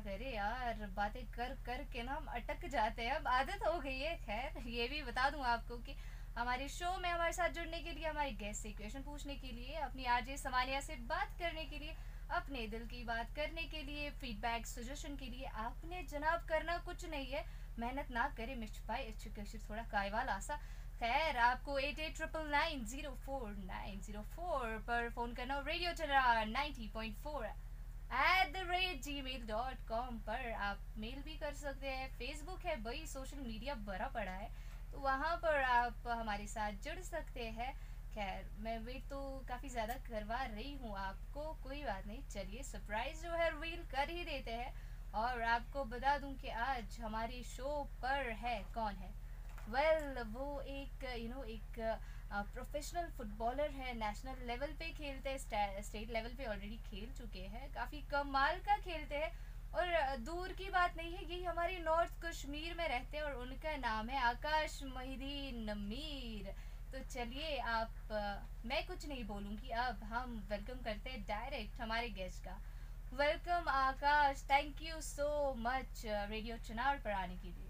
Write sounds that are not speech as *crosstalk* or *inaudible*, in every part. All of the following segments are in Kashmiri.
करे यार बातें कर कर के ना हम अटक जाते हैं। अब आदत हो गई है खैर ये भी बता दूँ आपको कि हमारे शो में हमारे साथ जुड़ने के लिए हमारे गेस्ट से क्वेश्चन पूछने के लिए अपनी आरजे सवालिया से बात करने के लिए अपने दिल की बात करने के लिए फीडबैक सजेशन के लिए आपने जनाब करना कुछ नहीं شو فیٖڈ بجیشن جناب کَرنا کُچھ نہ محنت थोड़ा कायवाल आसा खैर आपको eight eight triple nine zero four nine zero four पर نایِن करना। रेडियो चल रहा کَرن point four eight the rate gmail dot com पर आप मेल भी कर सकते हैं। फेसबुक है دَ सोशल मीडिया भरा पड़ा है। तो वहाँ पर आप हमारे साथ जुड़ सकते हैं। खैर मैं تہٕ तो काफ़ी ज़्यादा करवा रही हूँ आपको कोई बात नहीं। चलिए सरप्राइज जो है रिवील कर ही देते हैं। और आपको बता کَر कि आज हमारे शो पर है कौन है? वेल वो एक यू नो एक प्रोफेशनल फुटबॉलर ویٚل ووٚک یوٗ نو اکیشنل فُٹ بالر ہیٚن نیشنل لیٚول پیٚہ کھیل تہِ سِٹیٹ لیٚول پیٚہ آلریڈی کھیل چُھ کافی کم مال کا کھیلتہ ہیٚر دوٗر کی بات نہ یِمے نارٕتھ کشمیٖر مےٚ تہِ ان کانٛہہ ہیٚیہِ آکاش محی الدیٖن نمیٖر मैं कुछ नहीं کُچھ अब हम वेलकम करते हैं डायरेक्ट हमारे गेस्ट का। Welcome Akash thank you so much radio चुनाव पर आने के लिए।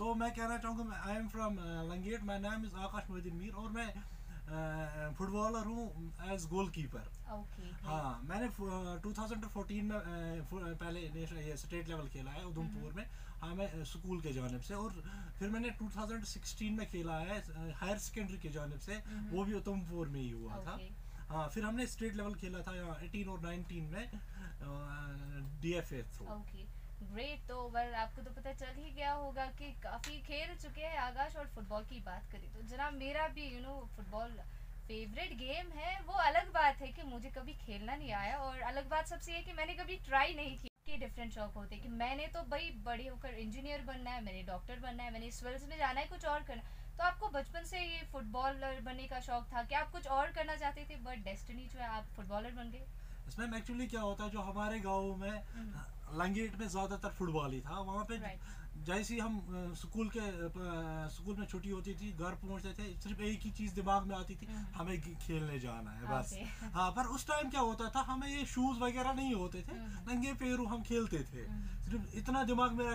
तो मैं कहना चाहूँगा आई एम फ्राम लंगेट تہٕ مےٚ کہ چاہُ I am from Langate my name is Aakash Mohiuddin Mir مےٚ فُٹ بالر ہوٗ ایز گول کیپر ہاں مےٚ ٹوٗ تھاوزَنٛڈ فورٹیٖن پہلے سِٹیٹ لیٚول کھیل ہیٚک ہا اُدمپوٗر مےٚ ہاں में। खेला है हायर सेकेंडरी مےٚ जानब से। वो भी उधमपुर में ही हुआ था। हाँ फिर हमने स्टेट लेवल खेला था यहाँ एटीन और नाइनटीन में D F A through great तो वर आपको तो पता चल ही गया होगा कि काफी खेल चुके हैं आकाश और फुटबॉल की बात करें तो। जना मेरा भी you know football favourite game है। वो अलग बात है कि मुझे कभी खेलना नहीं आया और अलग बात सबसे ये कि मैंने कभी ट्राई नहीं की گرٛیٹ تہٕ وَل آ कि मैंने तो भाई کھیل होकर इंजीनियर बनना है मैंने डॉक्टर बनना है मैंने इस بال में जाना है कुछ और करना तो आपको बचपन से ये फुटबॉलर बनने का शौक था? بڑٕ आप कुछ और करना चाहते थे? बट डेस्टिनी जो है आप फुटबॉलर बन गए? کانٛہہ एक्चुअली क्या होता है जो हमारे गाँव में लैंग्वेज में ज़्यादातर फुटबॉल ही था। वहाँ पे जैसे हम स्कूल के स्कूल में छुट्टी होती थी घर पहुँचते थे لنٛگیٹ مےٚ زیادٕ تَر فُٹ بالا وا پی جی ہَم سکوٗل مےٚ چھُٹی گَر پہچے تہِ صرف چیٖز دِماغ مےٚ آی تہِ ہَے کھیلن جانا ہیٚک ہے بَس ہاس ٹایم کیاہ ہا ہَم شوٗز وغیرہ نہ ہے لنٛگیٹ پیروم کھیل تھٲیِو اِتن دِماغ مےٚ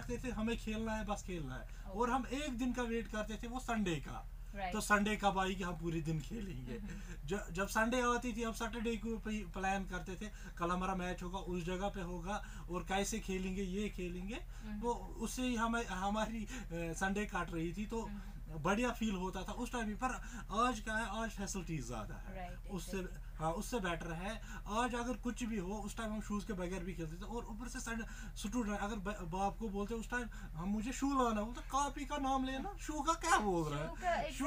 और हम एक दिन का वेट करते थे वो संडे का। तो संडे कब आई कि हम पूरे दिन खेलेंगे? *laughs* जब संडे आती थी हम सैटरडे को प्लान करते थे। कल हमारा मैच होगा उस जगह पे होगा और कैसे खेलेंगे کَب آلگی جنڈے آی تہِ سیٹرڈے پلین کَر میچ پٮ۪ٹھ کیٚنٛہہ کھیلہِ گٔے یہِ کھیلہِ گٔے سنڈے کَٹ ریٚتھ بڑیا فیٖل ہاس ٹایم کیاہ آز فیسِلٹی زیادٕ हाँ उससे बेटर है। आज अगर कुछ भी हो उस टाइम हम शूज़ के बगैर भी खेलते थे और ऊपर से स्टूडेंट अगर बाप को बोलते उस टाइम हम मुझे शू लाना बोलते कापी का ہاں اسہِ بیٹر ہیج اگر کُچھ بھی ہس ٹایم شوٗز کہِ بغیر تہِ اوپر اگر باپتھ بولہِ ٹایم شو لونا بہٕ تۄہہِ کاپی کام لینا شو کا بول شو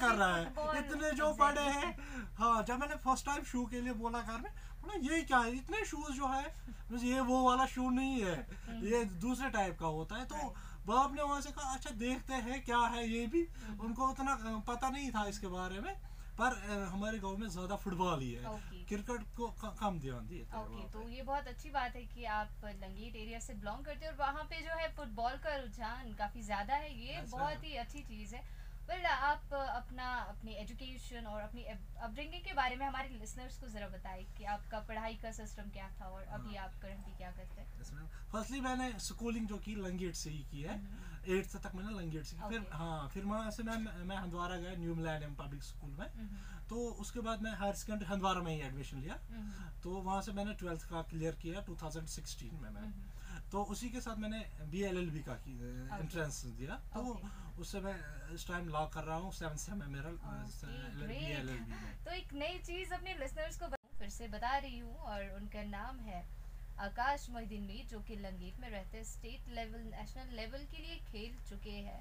کرنہٕ پڑے ہے ہاں جا مےٚ فسٹ ٹایم ये वो वाला शू नहीं है। ये दूसरे टाइप का होता है। तो बाप ने ٹایپ से कहा अच्छा देखते हैं क्या है ये भी। उनको उतना पता नहीं था इसके बारे में। पर हमारे गांव में ज्यादा फुटबॉल ही है। क्रिकेट को कम ध्यान दिए तो ये बहुत अच्छी बात है की आप लंगेट एरिया से बिलोंग करते और वहाँ पे जो है फुटबॉल का रुझान काफी ज्यादा है। ये बहुत ही अच्छी चीज है। Well, आप अपना अपनी एजुकेशन और अपनी अपब्रिंगिंग के बारे में हमारे लिसनर्स को जरा बताएं कि आपका पढ़ाई का सिस्टम क्या था और अभी आप करंटली क्या करते हैं। फर्स्टली मैंने स्कूलिंग जो की लंगेट से ही की है। एट्थ तक मैंने लंगेट सीखा okay. फिर हाँ फिर वहाँ से मैं मैं हंदवारा गया न्यू मिलानियम पब्लिक स्कूल में mm-hmm. तो उसके बाद मैं हायर सेकेंडरी हंदवारा में ही एडमिशन लिया mm-hmm. तो वहाँ से मैंने ट्वेल्थ का क्लियर किया 2016 में मैं mm-hmm. तो उसी के साथ मैंने बी एल एल बी का एंट्रेंस okay. दिया तो okay. उससे मैं इस टाइम लॉ कर रहा हूँ सेवन सेम है मेरा बी एल एल बी तो एक नई चीज़ अपने लिसनर्स को फिर से बता रही हूँ और उनका नाम है आकाश मोहिदीनवी जो कि लंगीट में रहते हैं स्टेट लेवल नेशनल लेवल के लिए खेल चुके हैं।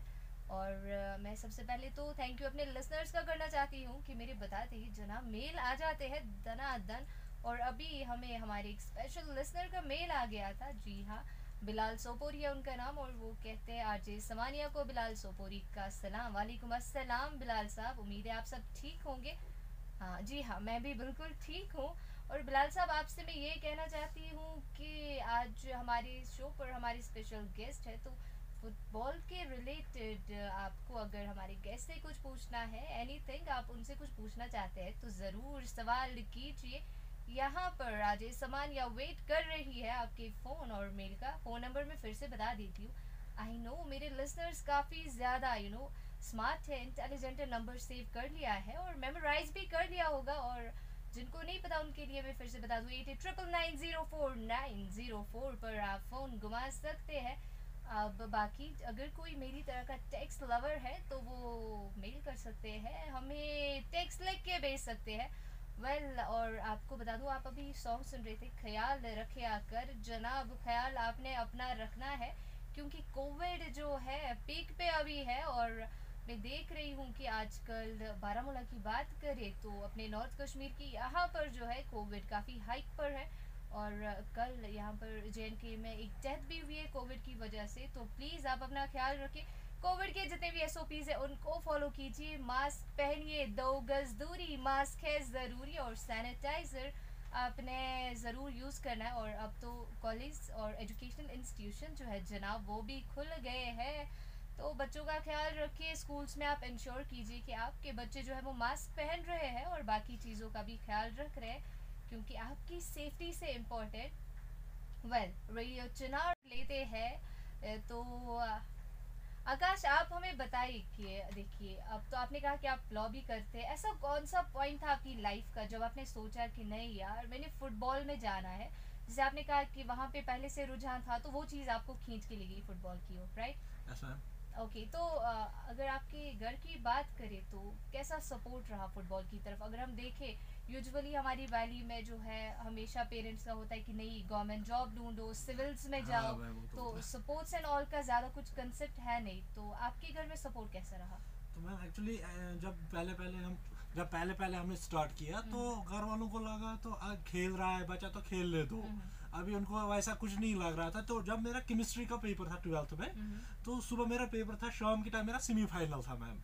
और uh, मैं सबसे पहले तो थैंक آکاش محیدیٖن بیکِل لنٛگیٖت مےٚ تہِ سِٹیٹ لیٚول نیشنَل لیٚول کیٚنٛہہ کھیل چُھ مےٚ سبے تھینک یوٗتاہ और अभी हमें हमारे एक स्पेशल लिसनर का मेल आ गया था जी हाँ बिलाल सोपोरी है उनका नाम और वो कहते हैं आरजे समानिया को बिलाल सोपोरी का सलाम। वालेकुम अस्सलाम बिलाल साहब उम्मीद है आप सब ठीक होंगे। हाँ जी हाँ मैं भी बिल्कुल ठीक हूँ। और बिलाल साहब आपसे मैं ये कहना चाहती हूँ कि आज हमारी शो पर हमारी स्पेशल गेस्ट है तो फुटबॉल के रिलेटेड आपको अगर آز गेस्ट से कुछ पूछना है एनीथिंग आप उनसे कुछ पूछना चाहते हैं तो ज़रूर सवाल कीजिए। यहाँ पर کُچھ پوٗن या वेट कर रही है आपके फ़ोन और मेल का। फ़ोन नंबर ہیٚے फिर से बता देती हूँ। आई नो मेरे लिसनर्स काफ़ी ज़्यादा यू नो स्मार्ट है इंटेलिजेंट नंबर सेव कर लिया है और मेमोराइज भी कर लिया होगा और जिनको नहीं पता उनके लिए मैं फिर से बता दूँ eight eight triple nine zero four nine ن फोर पर आप مےٚ घुमा सकते हैं। अब बाकी अगर कोई मेरी तरह का زیٖرو लवर है तो वो मेल कर सकते हैं। हमें میری लिख के भेज सकते हैं। वेल well, और आपको बता کے आप अभी सॉन्ग सुन रहे थे ख्याल او سانگ जनाब ख्याल आपने अपना रखना है क्योंकि कोविड जो है पीक पे अभी है और मैं देख रही हूँ कि आजकल बारामूला की बात करें तो अपने नॉर्थ कश्मीर की यहाँ पर जो है دِکھ ری ہَو کہِ آج کل بارہمولہ کیٚنٛہہ بات کَرٕنۍ में एक डेथ भी हुई है कोविड की वजह से तो جے आप अपना ख्याल रखें। कोविड के जितने भी تہٕ है उनको फॉलो कीजिए। मास्क पहनिए दो गज दूरी मास्क है کیٚنٛہہ और پہنے आपने گز دوٗری करना है। और अब तो कॉलेज और اب इंस्टीट्यूशन जो है जनाब वो भी खुल गए हैं। तो बच्चों का ख्याल रखिए स्कूल्स में आप इंश्योर कीजिए कि आपके बच्चे जो है वो मास्क पहन रहे हैं और बाकी चीजों का भी ख्याल रख रहे क्योंकि आपकी सेफ्टी से इम्पोर्टेंट वेल रेडियो चुनाव लेते हैं तो आकाश आप हमें बताइए कि देखिए अब تہٕ بچو کانٛہہ خیال ریٚپ اِنشور करते हैं ऐसा कौन सा पॉइंट था आपकी लाइफ का जब आपने सोचा कि नहीं यार मैंने फुटबॉल में जाना है? जैसे आपने कहा कि فُٹ पे पहले से रुझान था तो वो رجان आपको खींच के ले गई फुटबॉल की ओर राइट ओके तो अगर आपके घर की बात करें तो कैसा सपोर्ट रहा फुटबॉल की तरफ? अगर हम देखें यूजुअली हमारी वैली में जो है हमेशा पेरेंट्स का होता है कि नहीं गवर्नमेंट जॉब ढूंढो सिविल्स में जाओ हाँ, तो सपोर्ट्स एंड ऑल का ज्यादा कुछ कंसेप्ट है नहीं तो आपके घर में सपोर्ट कैसा रहा? मैं एक्चुअली जब पहले पहले हम जब पहले पहले हमने स्टार्ट किया तो घर वालों को लगा तो खेल रहा है बच्चा तो खेल ले दो। अभी उनको ऐसा कुछ नहीं लग रहा था। तो जब मेरा केमिस्ट्री का पेपर था ट्वेल्थ में तो सुबह मेरा पेपर था शाम के टाइम मेरा सेमीफाइनल था मैम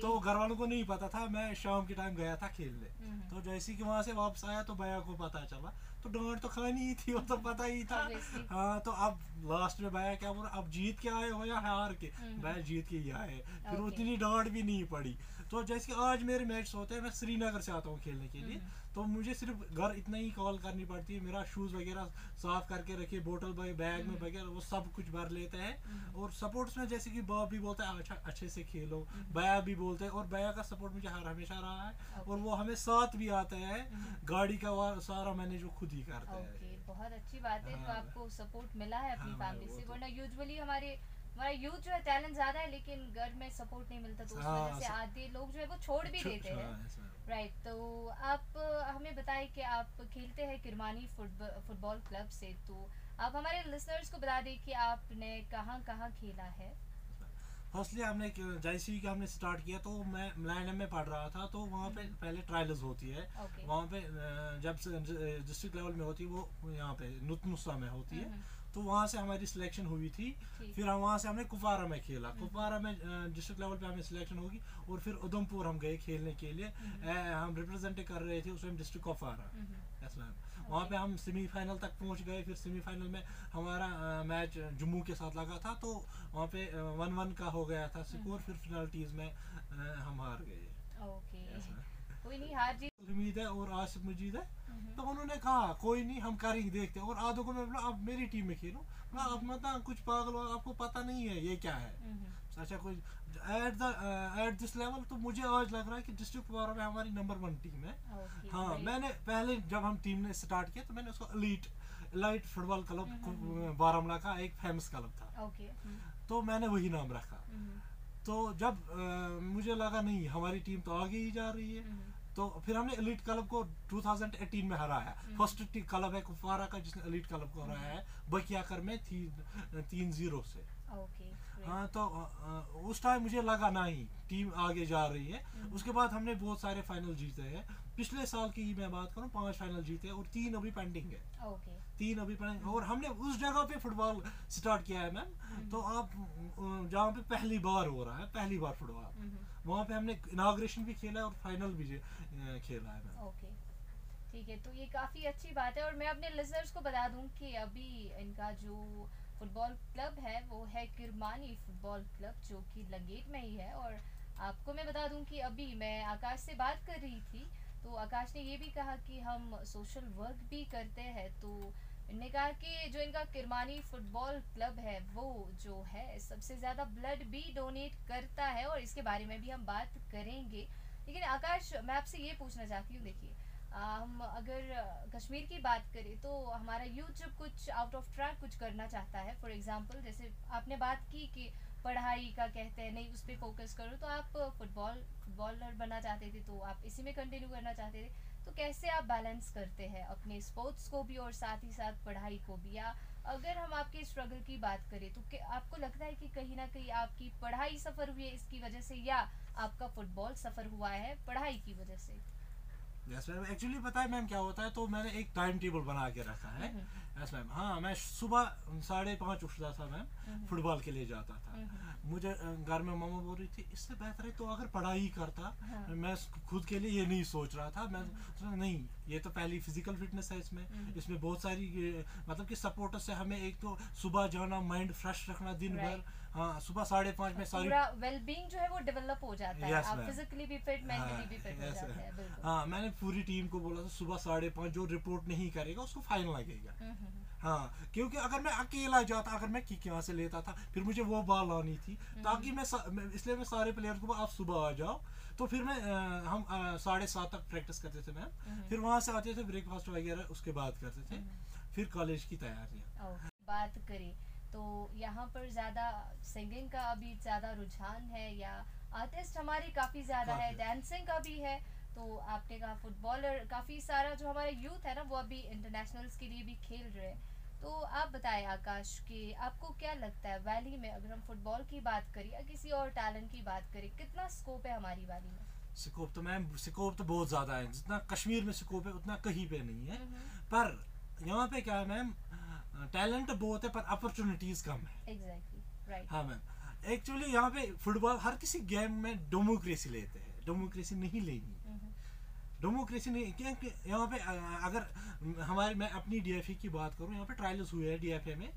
तो घर वालों को नहीं पता था मैं शाम के टाइम गया था खेलने। तो जैसे कि वहाँ से वापस आया तो भैया को पता चला। तो डांट तो खानी ही थी वो तो पता ही था। हाँ तो अब लास्ट में भैया क्या کھانہِ अब जीत के आए हो या हार के? भैया जीत के ही आए। फिर उतनी डांट भी नहीं पड़ी। तो जैसे आज मेरे मैच होते हैं मैं श्रीनगर से आता हूँ खेलने के लिए तो मुझे सिर्फ घर इतना ही कॉल करनी पड़ती है मेरा शूज़ वगैरह साफ करके रखिए बोतल बैग में वगैरह वो सब कुछ भर लेते हैं और सपोर्ट्स में जैसे कि बाप भी बोलता है अच्छा अच्छे से खेलो बया भी बोलते हैं और बया का सपोर्ट मुझे हर हमेशा रहा है और वो हमें साथ भी आता है गाड़ी का सारा صرف گَرٕ खुद ही شوٗز وغیرہ बहुत अच्छी बात है तो आपको सपोर्ट मिला है अपनी फैमिली से वरना यूजुअली हमारे हमारा यूथ जो है टैलेंट ज्यादा है लेकिन घर में सपोर्ट नहीं मिलता तो उस वजह से आधे लोग जो है वो छोड़ भी देते हैं। राइट तो आप हमें बताएं कि आप खेलते हैं किरमानी फुटबॉल क्लब से तो आप हमारे लिसनर्स को बता दें कि आपने कहाँ कहाँ खेला है। फर्स्टली हमने जैसी कि हमने स्टार्ट किया तो मैं मिलानम में पढ़ रहा था तो वहाँ पे पहले ट्रायल्स होती है। Okay. वहाँ पे जब डिस्ट्रिक्ट लेवल में होती है वो यहाँ पे नुतनुसा में होती है। तो वहाँ से हमारी सिलेक्शन हुई थी। फिर हम वहाँ से हमने कुपवारा में खेला। कुपवारा में डिस्ट्रिक्ट تہٕ وا سِلیکشن پران کُپوارہ مےٚ کھیل کُپوارہ مےٚ ڈِسٹرک لیٚول پیٚوان سِلیکشن ہیٚیِو پردمپ گَژھِ کھیلن کیٛاہ ہم رِپرزینٹ کرے تہِ ڈِسٹرک کُپوارہ یس میم واں پیٚہ سیم فاینل تک پہچ گٔے پر سیفایِنل مےٚ میچ جموں کہِ ساتہٕ لگا تہٕ वन پیٚے وَن وَن کا گا سِکور پر فینالٹیز مےٚ ہم ہار گوکے उम्मीद है और आज सब मजीद है। तो उन्होंने कहा कोई नहीं हम कर ही देखते हैं। और आधो को मैं बोला आप मेरी टीम में खेलो। बोला आप मत कुछ पागल हो आपको पता नहीं है ये क्या है। अच्छा कोई at the at this level तो मुझे आज लग रहा है कि डिस्ट्रिक्ट कुमारों में हमारी नंबर वन टीम है। हाँ मैंने पहले जब हम टीम ने स्टार्ट किया तो मैंने उसको लीट लाइट फुटबॉल क्लब बारामला का एक फेमस क्लब था। तो मैंने वही नाम रखा। तो जब uh, मुझे लगा नहीं हमारी टीम तो आगे ही जा रही है। तो फिर हमने एलिट क्लब को 2018 में हराया। फर्स्ट क्लब है कुफारा का जिसने एलिट क्लब को हराया है बकियाकर में थी, तीन जीरो से। हाँ तो उस टाइम मुझे लगा ना ही टीम आगे जा रही है। उसके बाद हमने बहुत सारे फाइनल जीते हैं। पिछले साल की मैं बात करूँ पांच फाइनल जीते हैं और तीन अभी पेंडिंग है। तीन अभी पेंडिंग और हमने उस जगह पे फुटबॉल स्टार्ट किया है मैम तो आप जहाँ पे पहली बार हो रहा है पहली बार फुटबॉल वहाँ पे हमने इनाग्रेशन भी खेला और फाइनल भी खेला है ठीक है तो ये काफी अच्छी बात है और मैं अपने लिजर्स को बता दूं कि अभी इनका जो फुटबॉल क्लब है वो है किरमानी फुटबॉल क्लब जो कि लंगेट में ही है और आपको मैं बता दूं कि अभी मैं आकाश से बात कर रही थी तो आकाश ने ये भी कहा कि हम सोशल वर्क भी करते हैं तो कहा कि जो इनका किरमानी फुटबॉल क्लब है वो जो है सबसे ज़्यादा ब्लड भी डोनेट करता है और इसके बारे में भी हम बात करेंगे। लेकिन आकाश मैं आपसे ये पूछना चाहती हूँ देखिए हम अगर कश्मीर की बात करें तो हमारा यूथ जब कुछ आउट ऑफ ट्रैक कुछ करना चाहता है। फॉर جُھ जैसे आपने बात की कि पढ़ाई का कहते हैं नहीं उस पर फोकस करो तो आप फुटबॉल फुटबॉलर बनना चाहते थे तो आप इसी में कंटिन्यू करना चाहते थे। तो कैसे आप बैलेंस करते हैं अपने स्पोर्ट्स को भी और साथ ही साथ पढ़ाई को भी? या अगर हम आपके स्ट्रगल की बात करें तो आपको लगता है कि कहीं ना कहीं आपकी पढ़ाई सफ़र हुई है इसकी वजह से या आपका फुटबॉल سپوٹس हुआ है पढ़ाई की वजह से? यस मैम एक्चुअली पता है मैम क्या होता है? तो मैंने एक टाइम टेबल बना के रखा है। यस मैम हाँ मैं सुबह साढ़े पाँच उठता था मैम یَس میم ایٚکچُؤلی بہٕ کیاہ مےٚ ٹایم ٹیبل بن کیٚنٛہہ رکھا یس میم ہاں مےٚ صبُح ساڑے پانٛژ اٹھا میم فُٹ بال کیٛاہ جا مُر بولہ تہِ بہتر پڑاے नहीं ये तो पहली फिजिकल फिटनेस है इसमें। इसमें बहुत सारी मतलब कि सपोर्टर से हमें एक तो सुबह जाना माइंड फ्रेश रखना दिन भर हाँ सुबह साढ़े पाँच में सारी वेलबींग जो है वो डेवलप हो जाता है। आप फिजिकली भी फिट मेंटली भी फिट हो जाते हैं हाँ मैंने पूरी टीम को बोला था सुबह साढ़े पाँच जो रिपोर्ट नहीं करेगा उसको फाइन लगेगा। हाँ क्योंकि अगर मैं अकेला जाता अगर मैं किक यहाँ से लेता था फिर मुझे वो बॉल लानी थी ताकि मैं इसलिए मैं सारे प्लेयर को आप सुबह आ जाओ। तो फिर मैं हम साढ़े सात तक प्रैक्टिस करते थे मैम फिर वहाँ से आते थे ब्रेकफास्ट वगैरह उसके बाद करते थे। फिर कॉलेज की فاسٹ बात تیار तो यहाँ पर ज़्यादा सिंगिंग का अभी ज़्यादा रुझान है या आर्टिस्ट हमारे काफ़ी ज़्यादा है डांसिंग का भी है तो आपने कहा फुटबॉलर काफ़ी सारा जो हमारा यूथ है ना वो अभी इंटरनेशनल्स के लिए भी खेल रहे हैं। तो आप बताएं आकाश कि आपको क्या लगता है वैली में अगर हम फुटबॉल की बात करें या किसी और टैलेंट की बात करें कितना स्कोप है हमारी वैली में? स्कोप तो کیٛاہ لگ بگ ویلی مےٚ اگر فُٹ بال کیٚنہہ کَرِ یا کِہیٖنٛۍ ٹیلَنٹ کیٛاہ کَرٕنۍ بہتر पर यहाँ पे क्या है मैम टैलेंट बहुत है पर अपॉर्चुनिटीज कम है। Exactly, right. हाँ मैम। एक्चुअली यहाँ पे फुटबॉल हर किसी गेम में डेमोक्रेसी लेते हैं। डेमोक्रेसी नहीं लेनी डेमोक्रेसी mm-hmm. नहीं क्योंकि यहाँ पे अगर ٹیلینٹ بہترچون فُٹ بال ہر گیم مےٚ ڈیموکریسی ڈیموکریسی نہ لینگوکریسی کیٛاہ یہ اگر مےٚ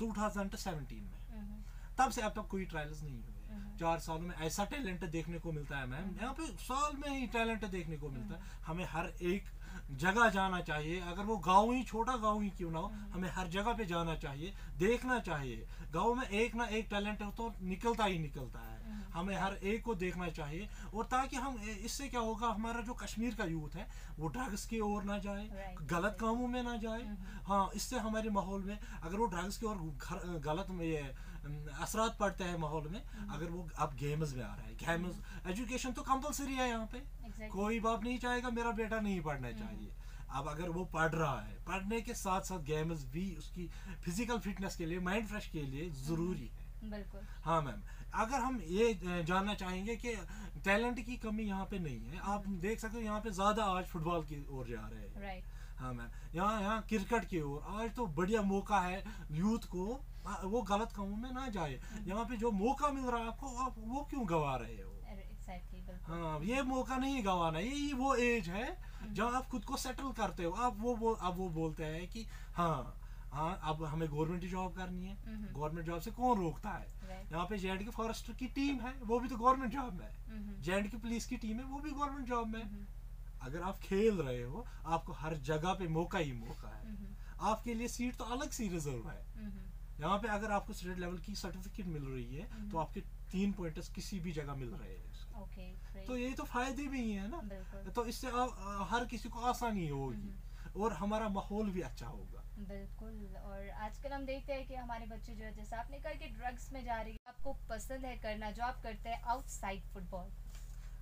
یہ ٹرال में। mm-hmm. तब से अब तक कोई ट्रायल्स नहीं हुए। चार सालों में ऐसा टैलेंट देखने को मिलता है मैम। यहाँ पे साल में ही टैलेंट देखने को मिलता है। हमें हर एक जगह जाना चाहिए। अगर वो गांव ही छोटा गांव ही क्यों ना हो हमें हर जगह पे जाना चाहिए देखना चाहिए। गांव में एक ना एक टैलेंट तो निकलता ही निकलता है। हमें हर چار سالٹر گاے ہر جگاہ دیکھ گا نا ٹیلَنٹ نِکل نِکل ہر دیکھ چاہے تاکہِ کیاہ ہا کشمیٖر کا یوٗتھ ہیٚو ڈرٛگس کیٛاہ نہ جلد کامو مےٚ نا جایہِ ہا اسہِ ہمارے ماحول مےٚ اگر وۄنۍ ڈرگس کیٛاہ گلت اثرت پڑت ماحول مےٚ اگر گیمٕز مےٚ گیمٕز ایجوٗکیشن تہٕ کمپلسری پٮ۪ٹھ باپ نہ چاہے میوٗر بیٹا نہ پڑن چاہے اب اگر وۄنۍ پڑھ راتھ گیمز بس کیٚنٛہہ فِزِکل فٹنس کیٛاہ ماینٛڈ فریش کیٛاہ ضروٗری ہیٚکان ہاں میم اگر جان چاہے کہِ ٹیلینٹ کی کمی یہ پیٚیہِ آب دیکھ سکا آز فُٹ بال کیٛاہ جاے हाँ मैं। यहाँ यहाँ क्रिकेट के हो आज तो बढ़िया मौका है यूथ को। वो गलत कामों में ना जाए। यहाँ पे जो मौका मिल रहा है आपको आप वो क्यों गवा रहे हो? हाँ ये मौका नहीं गवाना ये ही वो एज है जहाँ आप खुद को सेटल करते हो। आप वो کیٛاہ آز بڑیا موقعا یوٗتھ کو غلط کام نا جایہِ یہ پیٚٹھ موقع کیو گوا موقع نہ گوٚو نا ایج ہر بولت گورمینٹ की جاب ژےٚ کون روک تہِ یہ پی جے کی فریم گورمینٹ جاب مےٚ جے اینٛڈ کیٚنٛہہ پُلس کیم گورمینٹ جاب مےٚ अगर आप खेल रहे हो आपको हर जगह पे मौका ही मौका है। आपके लिए सीट तो अलग सी रिजर्व है। यहाँ पे अगर आपको स्टेट लेवल की सर्टिफिकेट मिल रही है तो आपके तीन पॉइंटर्स किसी भी जगह मिल रहे हैं okay, तो ये तो फायदे भी है ना। तो इससे आप हर किसी को आसानी होगी और हमारा माहौल भी अच्छा होगा। बिल्कुल और आजकल हम देखते हैं कि हमारे बच्चे जो है जैसे आपने कहा कि ड्रग्स में जा रही है आपको पसंद है करना जो आप करते हैं आउटसाइड फुटबॉल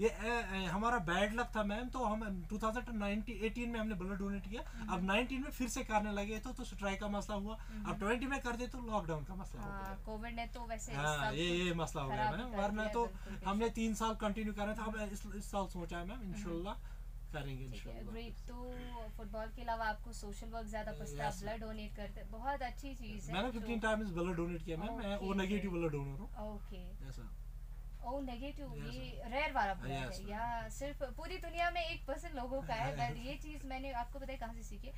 ये ए, ए, हमारा बैड लक था मैम तो हम 2018 में हमने ब्लड डोनेट किया। अब 19 में फिर से करने लगे तो तो स्ट्राइक का मसला हुआ। अब 20 में करते तो लॉकडाउन का मसला हो गया। कोविड ने तो वैसे हाँ ये ये मसला हो गया मैम वरना तो हमने तीन साल कंटिन्यू करना था अब इस, इस साल सोचा है मैम इनशाला करेंगे ग्रेट तो फुटबॉल के अलावा आपको सोशल वर्क ज्यादा पसंद है ब्लड डोनेट करते बहुत अच्छी चीज है मैंने 15 टाइम्स ब्लड डोनेट किया मैम मैं ओ नेगेटिव ब्लड डोनर हूं। Okay yes sir Oh, O negative ये रेयर वाला ah, ब्लड है। या सिर्फ पूरी दुनिया में एक परसेंट लोगों का है *laughs* बट ये चीज़ मैंने आपको पता है कहाँ से सीखी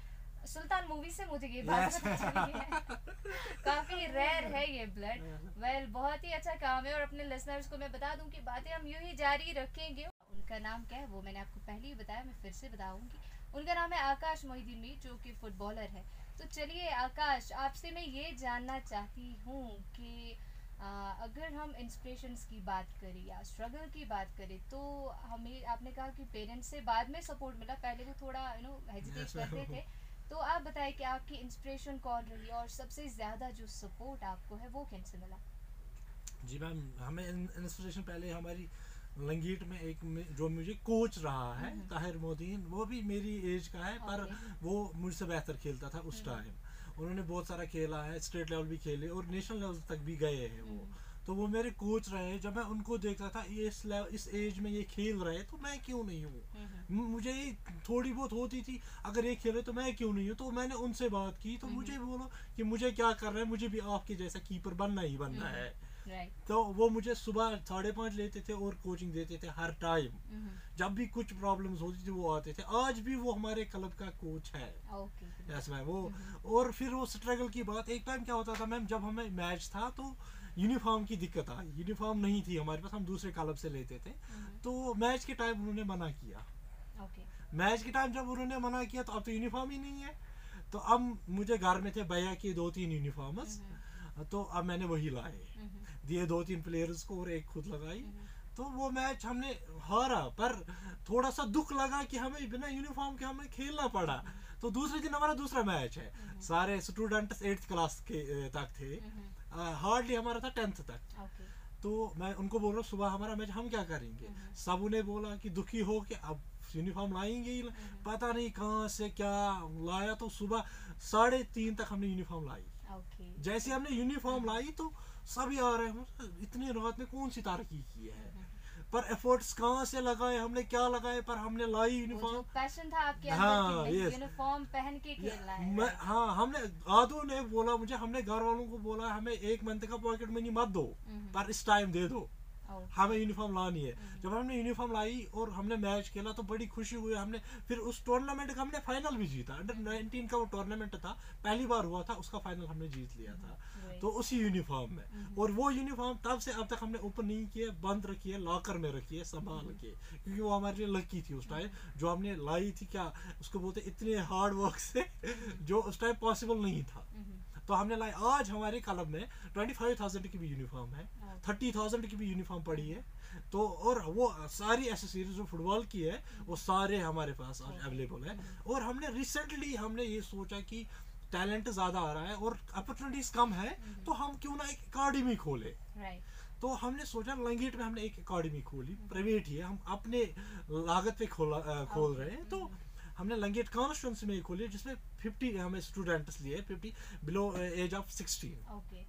सुल्तान मूवी से मुझे ये बात पता चली है। *laughs* काफ़ी रेयर है ये ब्लड वेल *laughs* uh-huh. बहुत ही अच्छा काम है और अपने लिसनर्स को मैं बता दूं कि बातें हम यूं ही जारी रखेंगे। उनका नाम क्या है वो मैंने आपको पहले ही बताया मैं फिर से बताऊंगी। उनका नाम है आकाश मोहिदी मीर जो कि फुटबॉलर है। तो चलिए आकाश आपसे मैं ये जानना चाहती हूँ कि अगर हम इंस्परेशंस की बात करें या स्ट्रगल की बात करें तो हमें आपने कहा कि पेरेंट्स से बाद में सपोर्ट मिला। पहले वो थोड़ा यू नो हेजिटेट करते थे। तो आप बताएं कि आपकी इंस्पिरेशन कौन रही और सबसे یا जो सपोर्ट आपको है वो سپوٹ से मिला? जी मैम हमें इंस्पिरेशन पहले हमारी लंगीट में एक जो म्यूजिक कोच रहा है ताहिर मोदीन वो भी मेरी एज का है पर वो मुझसे बेहतर खेलता था उस टाइम उन्होंने बहुत सारा खेला है स्टेट लेवल भी खेले और नेशनल लेवल तक भी गए हैं वो। तो اُہ بہت سارا کھیل ہٹیٹ لیٚول کھیلے نیشنل لیٚول تک इस एज में ये खेल रहे رے جب مےٚ ان کوٚر تھج مےٚ یہِ کھیل رو نہ مُجے تھوڑا بہت تہِ اگر یہِ کھیلے تہٕ مےٚ کیوں نہ تہٕ مےٚ انس بات کیٚنٛہہ تہٕ مُجے بولو کہِ مُجے है? मुझे भी आपके जैसा कीपर बनना ही बनना है। तो वो मुझे सुबह साढ़े पाँच लेते थे और कोचिंग देते थे हर टाइम mm-hmm. जब भी कुछ प्रॉब्लम्स होती थी वो आते थे। आज भी वो हमारे क्लब का कोच है। ऐसा वो mm-hmm. और फिर वो स्ट्रगल की बात एक टाइम क्या होता था मैम जब हमें मैच था तो यूनिफॉर्म की दिक्कत आई। यूनिफॉर्म नहीं थी हमारे पास हम दूसरे क्लब से लेते थे। mm-hmm. तो मैच के टाइम उन्होंने मना किया। मैच के टाइम जब उन्होंने मना किया तो अब तो यूनिफॉर्म ही नहीं है। तो अब मुझे घर में थे भैया بیاکھ दो तीन यूनिफॉर्म्स तो अब मैंने वही लाए। दिए दो तीन प्लेयर्स को और एक खुद लगाई। तो वो मैच हमने हारा पर थोड़ा सा दुख लगा कि हमें बिना यूनिफॉर्म के हमें खेलना دیٖن پلیرس خُد لگای میچ ہارا پَر تھوڑا سا دُکھ لگا کہِ ہَمے بِن یوٗنِفارم کہِ ہا کھیلن پڑا تہٕ دوٗس دِنۍ دوٗسا میچ ہیٚو سارے سٹوٗڈنٹس ایٹتھ کلس تک تہِ ہارڈلی ٹینتھ تک تہٕ مےٚ ان کوٚر صبحا کیاہ کَرٕنۍ بوٚل کہِ دُکھی ہوٗنِفارم لاینگ پتہ نہ کہ کیاہ لا صبح तक हमने यूनिफॉर्म लाई। okay. जैसे हमने यूनिफॉर्म लाई तो सभी आ रहे हैं। इतनी रात में कौन सी तारकी की है? *laughs* पर एफर्ट्स कहाँ से लगाए हमने क्या लगाए? पर हमने लाई यूनिफॉर्म पैशन था आपके हाँ यूनिफॉर्म पहन के खेलना है। मैं, हाँ हमने आदो ने बोला मुझे हमने घर वालों को बोला हमें एक मंथ का पॉकेट मनी मत दो पर इस टाइम दे दो। हमें यूनिफॉर्म लानी है। जब हमने यूनिफॉर्म लाई और हमने मैच खेला तो बड़ी खुशी हुई। हमने फिर उस टूर्नामेंट का हमने फाइनल भी जीता। अंडर नाइनटीन का वो टूर्नामेंट था पहली बार हुआ था उसका फाइनल हमने जीत लिया था। तो उसी यूनिफॉर्म में। और वो यूनिफॉर्म तब से अब तक हमने ओपन नहीं किया बंद रखी है लॉकर में रखी है संभाल के। क्योंकि वो हमारे लिए लकी थी उस टाइम जो हमने लाई थी क्या उसको बोलते इतने हार्ड वर्क से जो उस टाइम पॉसिबल नहीं था। तो हमने लाई आज हमारे कलम में ट्वेंटी फाइव थाउजेंड की भी यूनिफॉर्म है थर्टी थाउजेंड की भी यूनिफॉर्म पड़ी है तो और वो सारी एसेसरीज फुटबॉल की है वो सारे हमारे पास अवेलेबल है। और हमने रिसेंटली हमने ये सोचा कि टैलेंट ज्यादा आ रहा है और अपॉर्चुनिटीज कम है तो हम क्यों ना एक अकाडमी खोले। तो हमने सोचा लंगेट में हमने एक अकाडमी खोली प्राइवेट ही है हम अपने लागत पे खोला खोल रहे हैं तो हमने लंगेट कॉन्स्टिट्यूंसी में खोली जिसमें फिफ्टी हमें स्टूडेंट्स लिए fifty below age of sixteen okay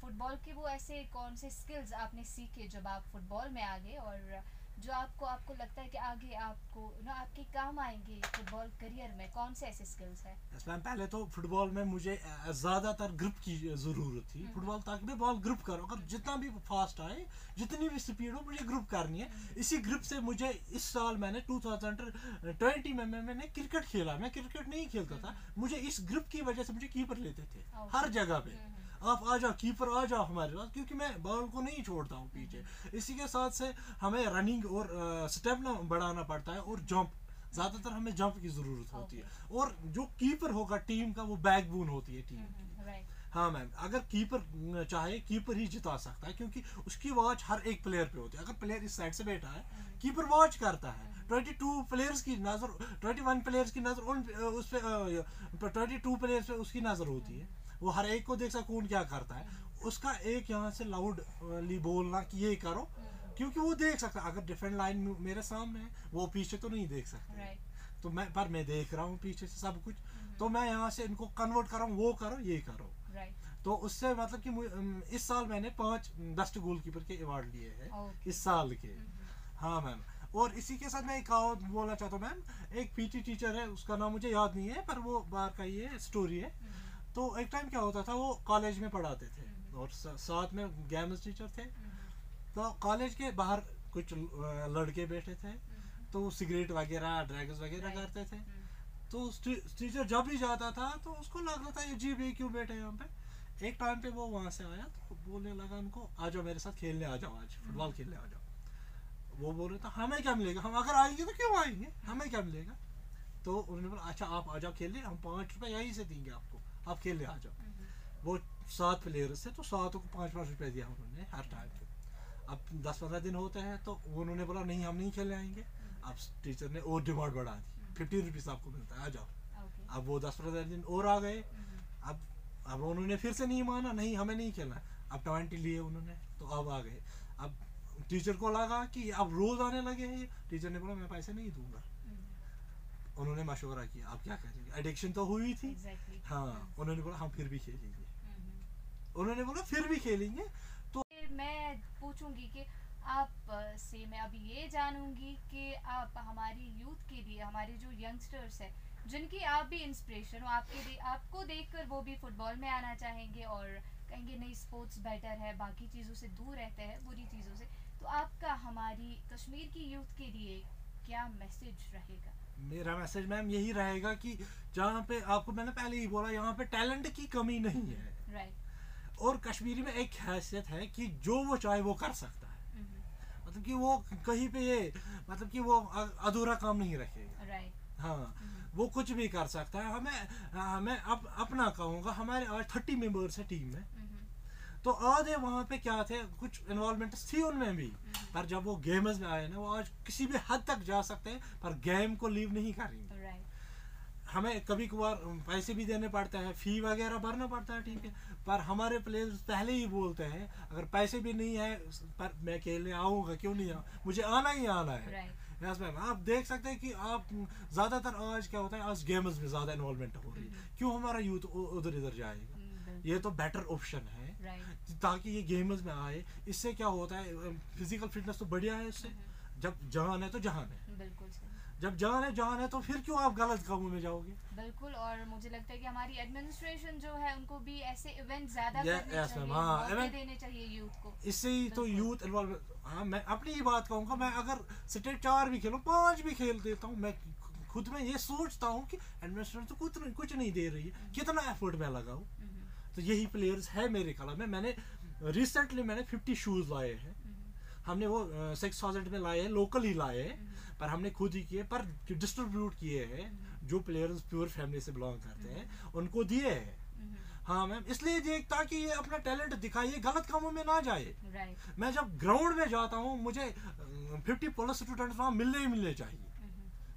football के वो ऐसे कौन से स्किल्स आपने सीखे जब आप फुटबॉल में आ गए और जो आपको आपको लगता है कि आगे आपको ना आपके काम आएंगे फुटबॉल करियर में कौन से ऐसे स्किल्स हैं? मैम पहले तो फुटबॉल में मुझे ज़्यादातर ग्रिप की ज़रूरत थी। फुटबॉल ताकि मैं बॉल ग्रिप करूँ। अगर जितना भी फास्ट आए जितनी भी स्पीड हो मुझे ग्रिप करनी है। इसी ग्रिप से मुझे इस साल मैंने टू ट्वेंटी में मैंने क्रिकेट खेला। मैं क्रिकेट नहीं खेलता था। मुझे इस تھاوزَنٛڈ की वजह से मुझे कीपर लेते थे। हर जगह پی आप आ जाओ कीपर आ जाओ हमारे साथ क्योंकि मैं बॉल को नहीं छोड़ता हूँ पीछे। इसी के साथ से हमें रनिंग और स्टेप ना बढ़ाना पड़ता है और जंप ज्यादातर हमें जंप की जरूरत होती है। और जो कीपर होगा टीम का वो बैक बोन होती है टीम की। mm-hmm, हाँ मैम अगर कीपर آف آپر آ پیٚے اِسی رنِنٛگ سِٹیمنا بڑان پڑا جمپ زیادٕ تر جمپ کیوٗرت ٹیٖم کانٛہہ بیک بون ٹیم ہا میم اگر کیپر چاہے کیپر ہیٚکہِ واچ ہر پلیر پیتی اگر پلیر بیٹھا کیپر واچ کَر نظر ٹوینٹی प्लेयर्स पे उसकी ٹوٗ होती है। वो हर एक को देख सकता कौन क्या करता है। उसका एक यहाँ से लाउडली बोलना कि ये करो क्योंकि वो देख सकता अगर डिफरेंट लाइन मेरे सामने है वो पीछे तो नहीं देख सकते। तो मैं पर मैं देख रहा हूँ पीछे से सब कुछ। तो मैं यहाँ से इनको कन्वर्ट कर रहा हूँ वो करो ये करो। तो उससे मतलब कि इस साल मैंने पाँच दस्ट गोल कीपर के अवार्ड लिए हैं इस साल के। ڈِفرنٹ لایِن مےٚ پیٚٹھ دَپ روٗ پُے کنوٹ وو کَرو مطلب پانٛژھ بیسٹ گولکیٖپر کیارڈ لیے ہے اِس سال کی میم بولن چاہے میم پی ٹی ٹیٖچر ناو یاد स्टोरी है। तो एक टाइम क्या होता था वो कॉलेज में पढ़ाते थे और साथ में गेम्स टीचर थे। तो कॉलेज के बाहर कुछ लड़के बैठे تہٕ اک सिगरेट वगैरह ہا वगैरह करते थे। तो टीचर जब भी जाता था तो उसको लग रहा था ये जी भी क्यों बैठे यहाँ पे? एक टाइम पे वो वहाँ से आया तो बोलने लगा उनको आ जाओ मेरे साथ खेलने आ जाओ आज फुटबॉल खेलने आ जाओ वो बोल रहे بال हमें क्या मिलेगा? हम अगर आएंगे तो क्यों आएंगे? हमें क्या मिलेगा? तो उन्होंने बोला अच्छा आप आ जाओ آو हम पाँच रुपये यहीं से देंगे आप अब खेल रहे आज वो सात प्लेयर्स थे तो सातों को पाँच اَپ کھیل آو وۄنۍ سَت پلیرس ہے تہٕ سَت پانٛژھ پانٛژھ رُپیٚے دِیا ہر ٹایم اب नहीं پنٛدر دِنۍ تہٕ اوٚنوٕ بوٚل نہ یِم نہ کھیل آیگہِ اب ٹیٖچر نوٚو ڈِمانٛڈ بڑا دی فِفٹی अब वो दस पंद्रह दिन और आ गए अब अब उन्होंने फिर से नहीं माना नहीं हमें नहीं खेलना अब ट्वेंटी लिए उन्होंने तो अब आ गए अब टीचर को लगा कि अब اب आने लगे हैं टीचर ने बोला मैं पैसे नहीं दूंगा उन्होंने मशवरा किया। आप क्या करेंगे? एडिक्शन तो हुई थी। Exactly. हाँ उन्होंने बोला हम फिर भी खेलेंगे। उन्होंने बोला फिर भी खेलेंगे। तो मैं पूछूंगी कि आप से मैं अब ये जानूंगी कि आप हमारी यूथ के लिए हमारे जो यंगस्टर्स हैं जिनकी आप भी इंस्पिरेशन हो आपके दे, आपको देखकर वो भी फुटबॉल में आना चाहेंगे और कहेंगे नहीं स्पोर्ट्स बेटर है बाकी चीज़ों से दूर रहते हैं बुरी चीज़ों से। तो आपका हमारी कश्मीर की यूथ के लिए क्या मैसेज रहेगा? मेरा मैसेज मैम यही रहेगा कि जहाँ पे आपको मैंने पहले ही बोला यहाँ पे टैलेंट की कमी नहीं है। और कश्मीरी में एक खासियत है कि जो वो चाहे वो कर सकता है। mm-hmm. मतलब कि वो कहीं पे ये मतलब कि वो अधूरा काम नहीं مےٚ میسیج mm-hmm. वो कुछ भी कर सकता है। हमें हमें کَر अपना कहूँगा हमारे आज थर्टी मेंबर्स है टीम में। तो आधे वहाँ पे क्या थे कुछ इन्वॉलमेंट थी उनमें भी। पर जब वो गेमर्स में आए ना वो आज किसी भी हद तक जा सकते हैं पर गेम को लीव नहीं कर रही। हमें कभी कभार पैसे भी देने पड़ते हैं फी آچھ اِنوالمٹی جب है گیمٕز مےٚ آے نا آز کِہیٖنٛۍ حد تکت نہ کر ہے کَبہ کار پیسے دِن پَڑھ فی وغیرہ بَرنہٕ پَڑا ٹھیٖک پلیر आना بولت اگر پیسے نہ आप देख सकते हैं कि आप ज़्यादातर आज क्या होता है आज गेम्स में ज़्यादा آز हो रही है। क्यों हमारा यूथ उधर इधर اُدر ये तो बेटर ऑप्शन है। ताकि ये गेमर्स में आए। इससे क्या होता है फिजिकल फिटनेस तो बढ़िया है इससे। जब जहान है तो जहान है। जब जान है जान है तो फिर क्यों आप गलत कामों में जाओगे? बिल्कुल और मुझे लगता है कि हमारी एडमिनिस्ट्रेशन जो है उनको भी ऐसे इवेंट ज्यादा करने चाहिए देने चाहिए यूथ को। इससे ही तो यूथ इन्वॉल्व हां मैं अपनी ही बात कहूंगा मैं अगर सिटी चार भी گیمٕز مےٚ भी खेल देता بڑیا मैं खुद में ये सोचता کہ कि एडमिनिस्ट्रेशन तो कुछ नहीं, कुछ नहीं दे रही है। कितना एफर्ट मैं لگاو तो यही प्लेयर्स है मेरे ख्याल में। मैंने रिसेंटली मैंने फिफ्टी शूज़ लाए हैं। हमने वो सिक्स थाउजेंड में लाए हैं लोकल ही लाए हैं पर हमने تہٕ یی پلیس ہی مےٚ خلف مےٚ ریٖسنٹلی مےٚ فِفٹی شوٗز لاے ہیٚمہِ ووٚن سِکِس مےٚ لاے ہیٚکل لاے ہیٚر خُد ڈِسٹریبیوٗٹ کیٛاہ ہیٚے ہیٚے ہیٚو پلیر پیور فیملی بِلانگ کَرل کامو مےٚ मैं जब ग्राउंड में जाता हूँ मुझे फिफ्टी प्लस فِفٹی वहाँ मिलने ही मिलने चाहिए।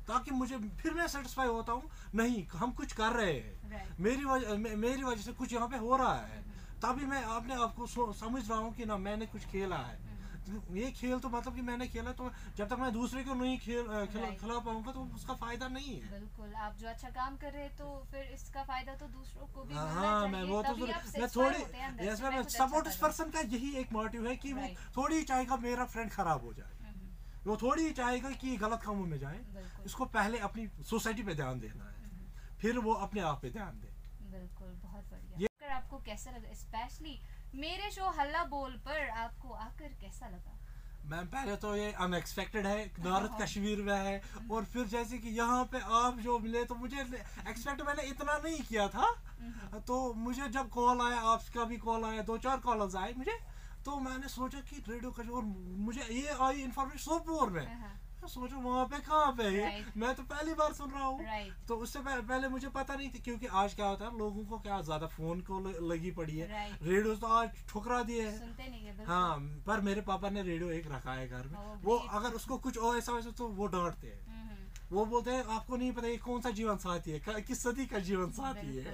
ताकि मुझे फिर मैं सेटिस्फाई होता हूँ नहीं हम कुछ कर रहे हैं। मेरी वज, मे, मेरी वजह से कुछ यहाँ पे हो रहा है। तभी मैं अपने आप को समझ रहा हूँ कि ना मैंने कुछ खेला है। mm-hmm. ये खेल तो मतलब कि मैंने खेला तो जब तक मैं दूसरे को नहीं खेल खिला खेल, पाऊंगा तो उसका फायदा नहीं है। बिल्कुल आप जो अच्छा काम कर रहे तो फिर इसका फायदा तो दूसरों को سیٹِسفا میٚریا ہا تَبی مےٚ سمج ریل ہے کھیٚلو مےٚ دوٗر کھیٚوان پاگا فی ہیٚک थोड़ी فرق का मेरा फ्रेंड खराब हो जाए। वो थोड़ी चाहेगा कि गलत कामों में जाए। उसको पहले अपनी सोसाइटी पे ध्यान देना है। फिर वो अपने आप पे ध्यान दे। बिल्कुल मैम पहले तो ये अनएक्सपेक्टेड है नॉर्थ कश्मीर में है और फिर जैसे कि यहाँ पे आप जो मिले तो मुझे एक्सपेक्ट मैंने इतना नहीं किया چاہے کہِ तो मुझे जब कॉल आया आपका भी कॉल आया दो चार कॉल आए मुझे तो मैंने सोचा कि रेडियो का और मुझे ये आई इन्फॉर्मेशन सोपोर में। सोचो वहाँ पे कहाँ पे है? Right. मैं तो पहली बार सुन रहा हूँ। Right. तो उससे पहले मुझे पता नहीं थी क्योंकि आज क्या होता है लोगों को क्या ज्यादा फोन को लगी पड़ी है। Right. रेडियो तो आज ठुकरा दिए है। हाँ पर मेरे पापा ने रेडियो एक रखा है घर में। oh, वो अगर उसको कुछ और ऐसा वैसा तो वो डांटते ریڈیو वो बोलते हैं आपको नहीं पता ये कौन सा जीवन साथी है? किस सदी का जीवन साथी है?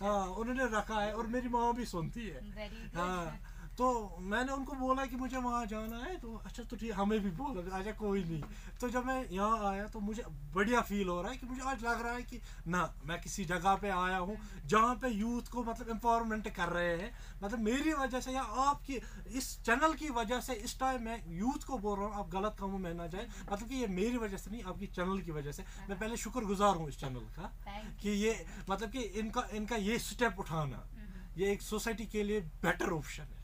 हाँ उन्होंने रखा है और मेरी माँ भी सुनती है। हाँ। तो मैंने उनको बोला कि मुझे वहाँ जाना है तो अच्छा तो ठीक हमें भी बोला अच्छा कोई नहीं। तो जब मैं यहाँ आया तो मुझे बढ़िया फील हो रहा है कि मुझे आज लग रहा है कि ना मैं किसी जगह पे आया हूँ जहाँ पे यूथ को मतलब एम्पावरमेंट कर रहे हैं। मतलब मेरी वजह से या आपकी इस चैनल की वजह से इस टाइम मैं यूथ को बोल रहा हूँ आप गलत اس में ना जाए। मतलब कि ये मेरी वजह से नहीं आपकी चैनल की वजह से। मैं पहले وجہہ مےٚ इस चैनल का कि ये मतलब कि इनका इनका ये स्टेप उठाना ये एक सोसाइटी के लिए बेटर ऑप्शन है।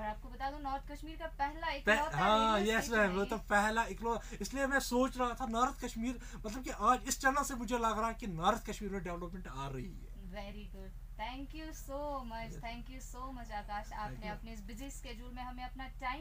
और आपको बता दूं नॉर्थ कश्मीर का पहला इकलौता हाँ यस मैम वो तो पहला इकलौता इसलिए मैं सोच रहा था नॉर्थ कश्मीर मतलब कि आज इस चैनल से मुझे लग रहा है कि नॉर्थ कश्मीर में डेवलपमेंट आ रही है। Very good thank you so much thank you so much Akash आपने سوچ رارٕتھ बिजी مطلب में हमें अपना टाइम